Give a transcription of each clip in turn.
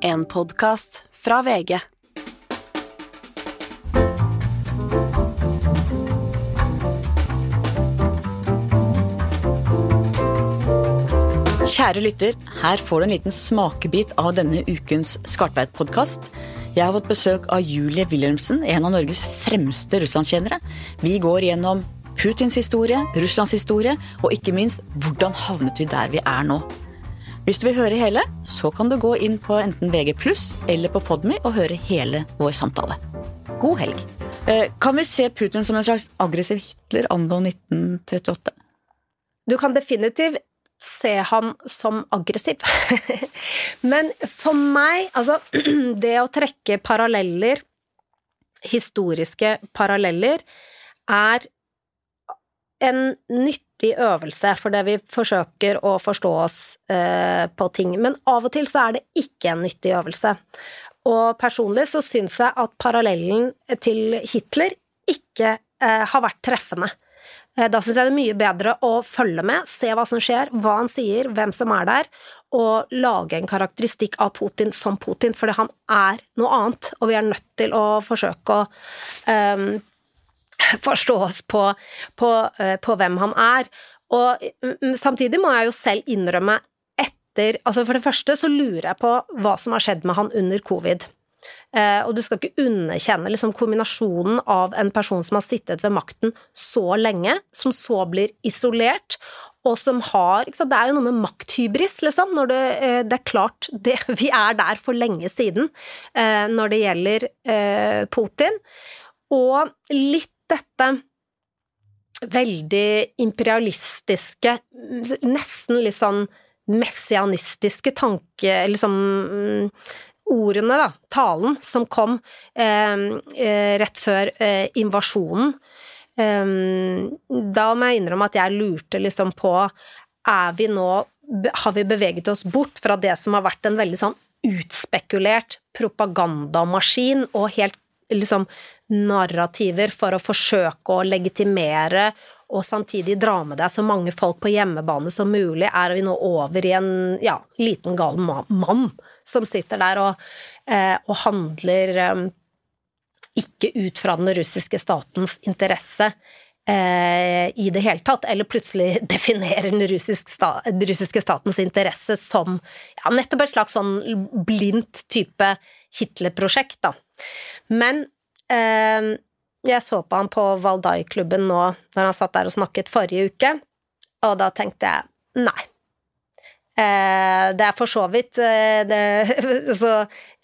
En podkast fra VG. Kjære lytter, her får du en liten smakebit av denne ukens Skartveit-podkast. Jeg har fått besøk av Julie Wilhelmsen, en av Norges fremste russlandskjennere. Vi går gjennom Putins historie, Russlands historie, og ikke minst hvordan havnet vi der vi er nå. Hvis du vil høre hele, så kan du gå inn på enten VG+, eller på Podmy og høre hele vår samtale. God helg. Eh, kan vi se Putin som en slags aggressiv Hitler anno 1938? Du kan definitivt se han som aggressiv. Men for meg, altså Det å trekke paralleller, historiske paralleller, er en nyttig øvelse fordi vi forsøker å forstå oss eh, på ting. Men av og til så er det ikke en nyttig øvelse. Og personlig så syns jeg at parallellen til Hitler ikke eh, har vært treffende. Eh, da syns jeg det er mye bedre å følge med, se hva som skjer, hva han sier, hvem som er der, og lage en karakteristikk av Putin som Putin, fordi han er noe annet, og vi er nødt til å forsøke å um, forstå oss på, på, uh, på, hvem han er. Og um, samtidig må jeg jo selv innrømme etter Altså for det første så lurer jeg på hva som har skjedd med han under covid. Eh, og du skal ikke underkjenne liksom, kombinasjonen av en person som har sittet ved makten så lenge, som så blir isolert, og som har Det er jo noe med makthybris, liksom, når det, eh, det er klart det, Vi er der for lenge siden eh, når det gjelder Putin. Og litt dette veldig imperialistiske, nesten litt sånn messianistiske tanke Eller sånn ordene, da, talen, som kom eh, eh, rett før eh, invasjonen. Eh, da må jeg innrømme at jeg lurte liksom på Er vi nå Har vi beveget oss bort fra det som har vært en veldig sånn utspekulert propagandamaskin og helt liksom narrativer for å forsøke å legitimere og samtidig dra med deg så mange folk på hjemmebane som mulig, er vi nå over i en ja, liten gal mann som sitter der og, eh, og handler eh, ikke ut fra den russiske statens interesse eh, i det hele tatt, eller plutselig definerer den russiske, sta, den russiske statens interesse som ja, nettopp et slags sånn blindt type Hitler-prosjekt. Men jeg så på han på Valdai-klubben nå, når han satt der og snakket forrige uke, og da tenkte jeg nei. Eh, det er for så vidt eh, det, så,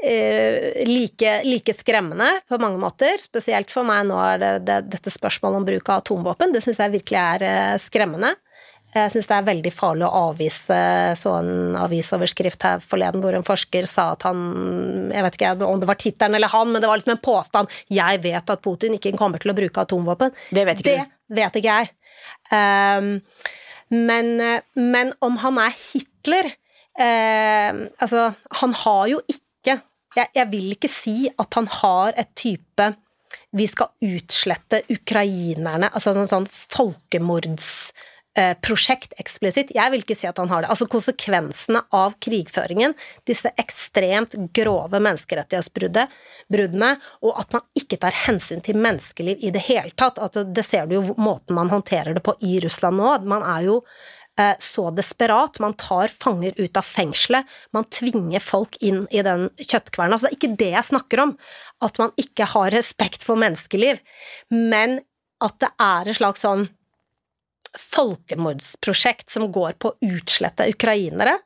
eh, like, like, skremmende på mange måter. Spesielt for meg nå er det, det dette spørsmålet om bruk av atomvåpen. Det syns jeg virkelig er skremmende. Jeg syns det er veldig farlig å avvise så en avisoverskrift her forleden hvor en forsker sa at han Jeg vet ikke om det var tittelen eller han, men det var liksom en påstand. 'Jeg vet at Putin ikke kommer til å bruke atomvåpen'. Det vet ikke det vet ikke jeg. Um, men, men, om han er Hitler uh, Altså, han har jo ikke jeg, jeg vil ikke si at han har et type vi skal utslette ukrainerne, altså sånn, sånn folkemords prosjekt eksplisitt. Jeg vil ikke si at han har det. Altså konsekvensene av krigføringen, disse ekstremt grove menneskerettighetsbruddene, og at man ikke tar hensyn til menneskeliv i det hele tatt. At det ser du jo måten man håndterer det på i Russland nå. Man er jo eh, så desperat. Man tar fanger ut av fengselet. Man tvinger folk inn i den kjøttkverna. Så det er ikke det jeg snakker om, at man ikke har respekt for menneskeliv, men at det er et slags sånn folkemordsprosjekt som går på å utslette ukrainere.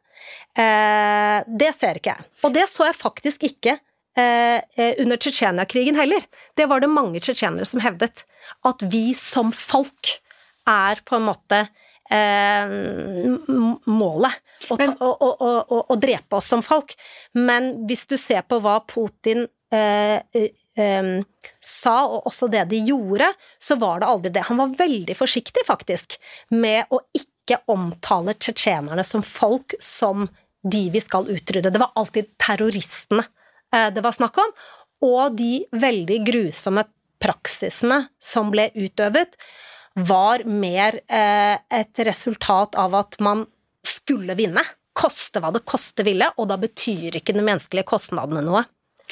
Eh, det ser ikke jeg. Og det så jeg faktisk ikke eh, under Tsjetsjenia-krigen heller. Det var det mange tsjetsjenere som hevdet. At vi som folk er på en måte eh, målet. Å drepe oss som folk. Men hvis du ser på hva Putin eh, um, sa, og også det de gjorde, så var det aldri det. Han var veldig forsiktig, faktisk, med å ikke omtale tsjetsjenerne som folk som de vi skal utrydde. Det var alltid terroristene uh, det var snakk om, og de veldig grusomme praksisene som ble utøvet, var mer uh, et resultat av at man skulle vinne koste hva det koste ville, og da betyr ikke de menneskelige kostnadene noe.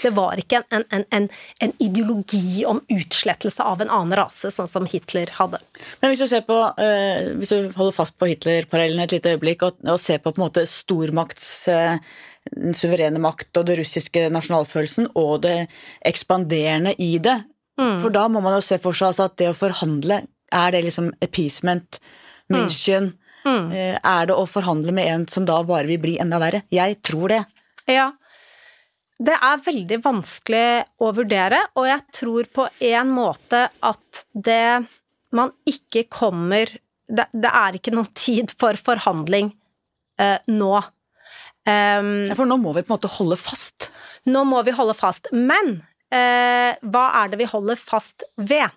Det var ikke en, en, en, en, ideologi om utslettelse av en annen rase, sånn som Hitler hadde. Men hvis du ser på, eh, hvis du holder fast på Hitler-parallellen et lite øyeblikk, og, og ser på på en måte stormakts eh, den suverene makt og det russiske nasjonalfølelsen og det ekspanderende i det. Mm. For da må man jo se for seg altså, at det å forhandle, er det liksom appeasement, München mm. mm. uh, Er det å forhandle med en som da bare vil bli enda verre? Jeg tror det. Ja, det er veldig vanskelig å vurdere, og jeg tror på en måte at det man ikke kommer Det, det er ikke noen tid for forhandling eh, nå. Um, for nå må vi på en måte holde fast? Nå må vi holde fast. Men eh, hva er det vi holder fast ved?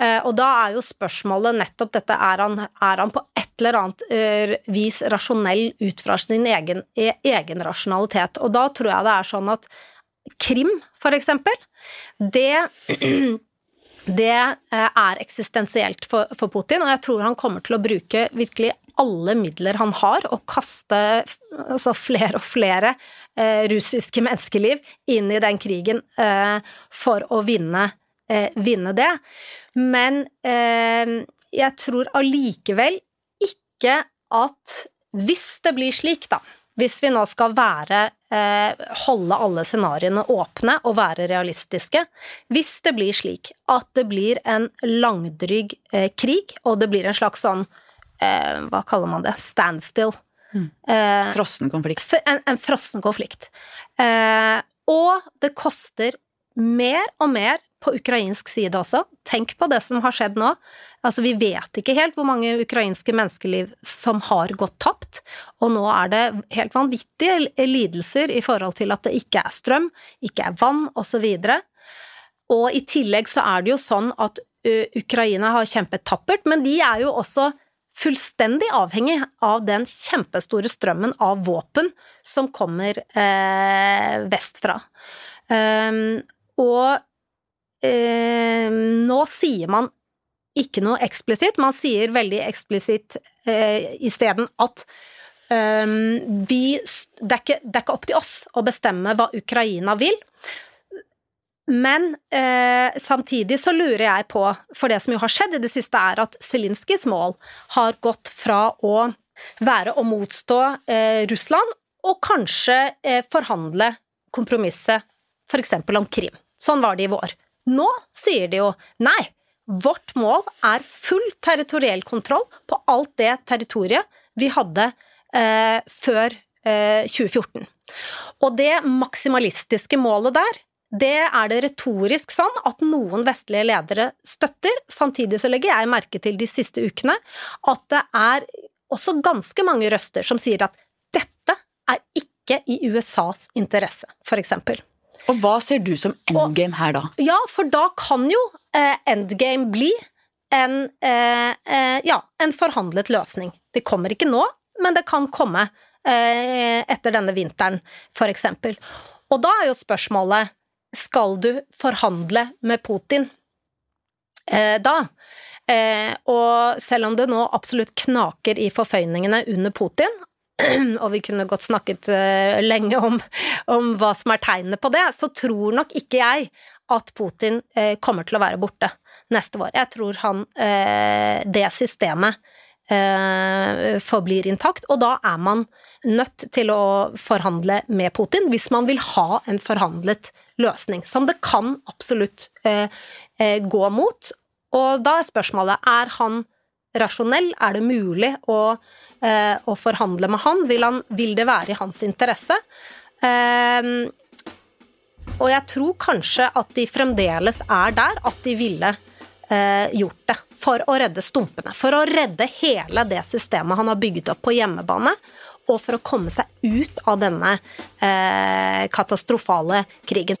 Eh, og da er jo spørsmålet nettopp dette er han, er han på et eller annet eh, vis rasjonell ut fra sin egen, e, egen rasjonalitet? Og da tror jeg det er sånn at Krim, for eksempel, det det eh, er eksistensielt for, for, Putin, og jeg tror han kommer til å bruke virkelig alle midler han har, og kaste altså flere og flere eh, russiske menneskeliv inn i den krigen eh, for å vinne, eh, vinne det. Men eh, jeg tror allikevel ikke at hvis det blir slik, da, hvis vi nå skal være eh, holde alle scenarioene åpne og være realistiske, hvis det blir slik at det blir en langdrygg eh, krig, og det blir en slags sånn eh, Hva kaller man det? Standstill. Mm. Frossen konflikt. En, en frossen konflikt. Eh, og det koster mer og mer på ukrainsk side også. Tenk på det som har skjedd nå. Altså, vi vet ikke helt hvor mange ukrainske menneskeliv som har gått tapt, og nå er det helt vanvittige lidelser i forhold til at det ikke er strøm, ikke er vann, osv. Og i tillegg så er det jo sånn at Ukraina har kjempet tappert, men de er jo også fullstendig avhengig av den kjempestore strømmen av våpen som kommer eh, vestfra. Um, og eh, nå sier man ikke noe eksplisitt, man sier veldig eksplisitt eh, isteden at eh, vi det er, ikke, det er, ikke, opp til oss å bestemme hva Ukraina vil. Men eh, samtidig så lurer jeg på, for det som jo har skjedd i det siste, er at Zelinskyjs mål har gått fra å være å motstå eh, Russland, og kanskje eh, forhandle kompromisset f.eks. om Krim. Sånn var det i vår. Nå sier de jo nei, vårt mål er full territoriell kontroll på alt det territoriet vi hadde eh, før eh, 2014. Og det maksimalistiske målet der, det er det retorisk sånn at noen vestlige ledere støtter. Samtidig så legger jeg merke til de siste ukene at det er også ganske mange røster som sier at dette er ikke i USAs interesse, for eksempel. Og hva ser du som endgame her, da? Ja, for da kan jo eh, endgame bli en, eh, eh, ja, en forhandlet løsning. Det kommer ikke nå, men det kan komme eh, etter denne vinteren, for eksempel. Og da er jo spørsmålet skal du forhandle med Putin eh, da? Eh, og selv om det nå absolutt knaker i forføyningene under Putin, og vi kunne godt snakket uh, lenge om, om, hva som er tegnene på det, så tror nok ikke jeg at Putin uh, kommer til å være borte neste år. Jeg tror han uh, Det systemet forblir intakt, og da er man nødt til å forhandle med Putin hvis man vil ha en forhandlet løsning, som det kan absolutt gå mot. Og da er spørsmålet er han rasjonell? Er det mulig å eh, å forhandle med han? Vil, han? vil, det være i hans interesse? Eh, og jeg tror kanskje at de fremdeles er der at de ville eh, gjort det for å redde stumpene. For å redde hele det systemet han har bygget opp på hjemmebane, og for å komme seg ut av denne eh, katastrofale krigen.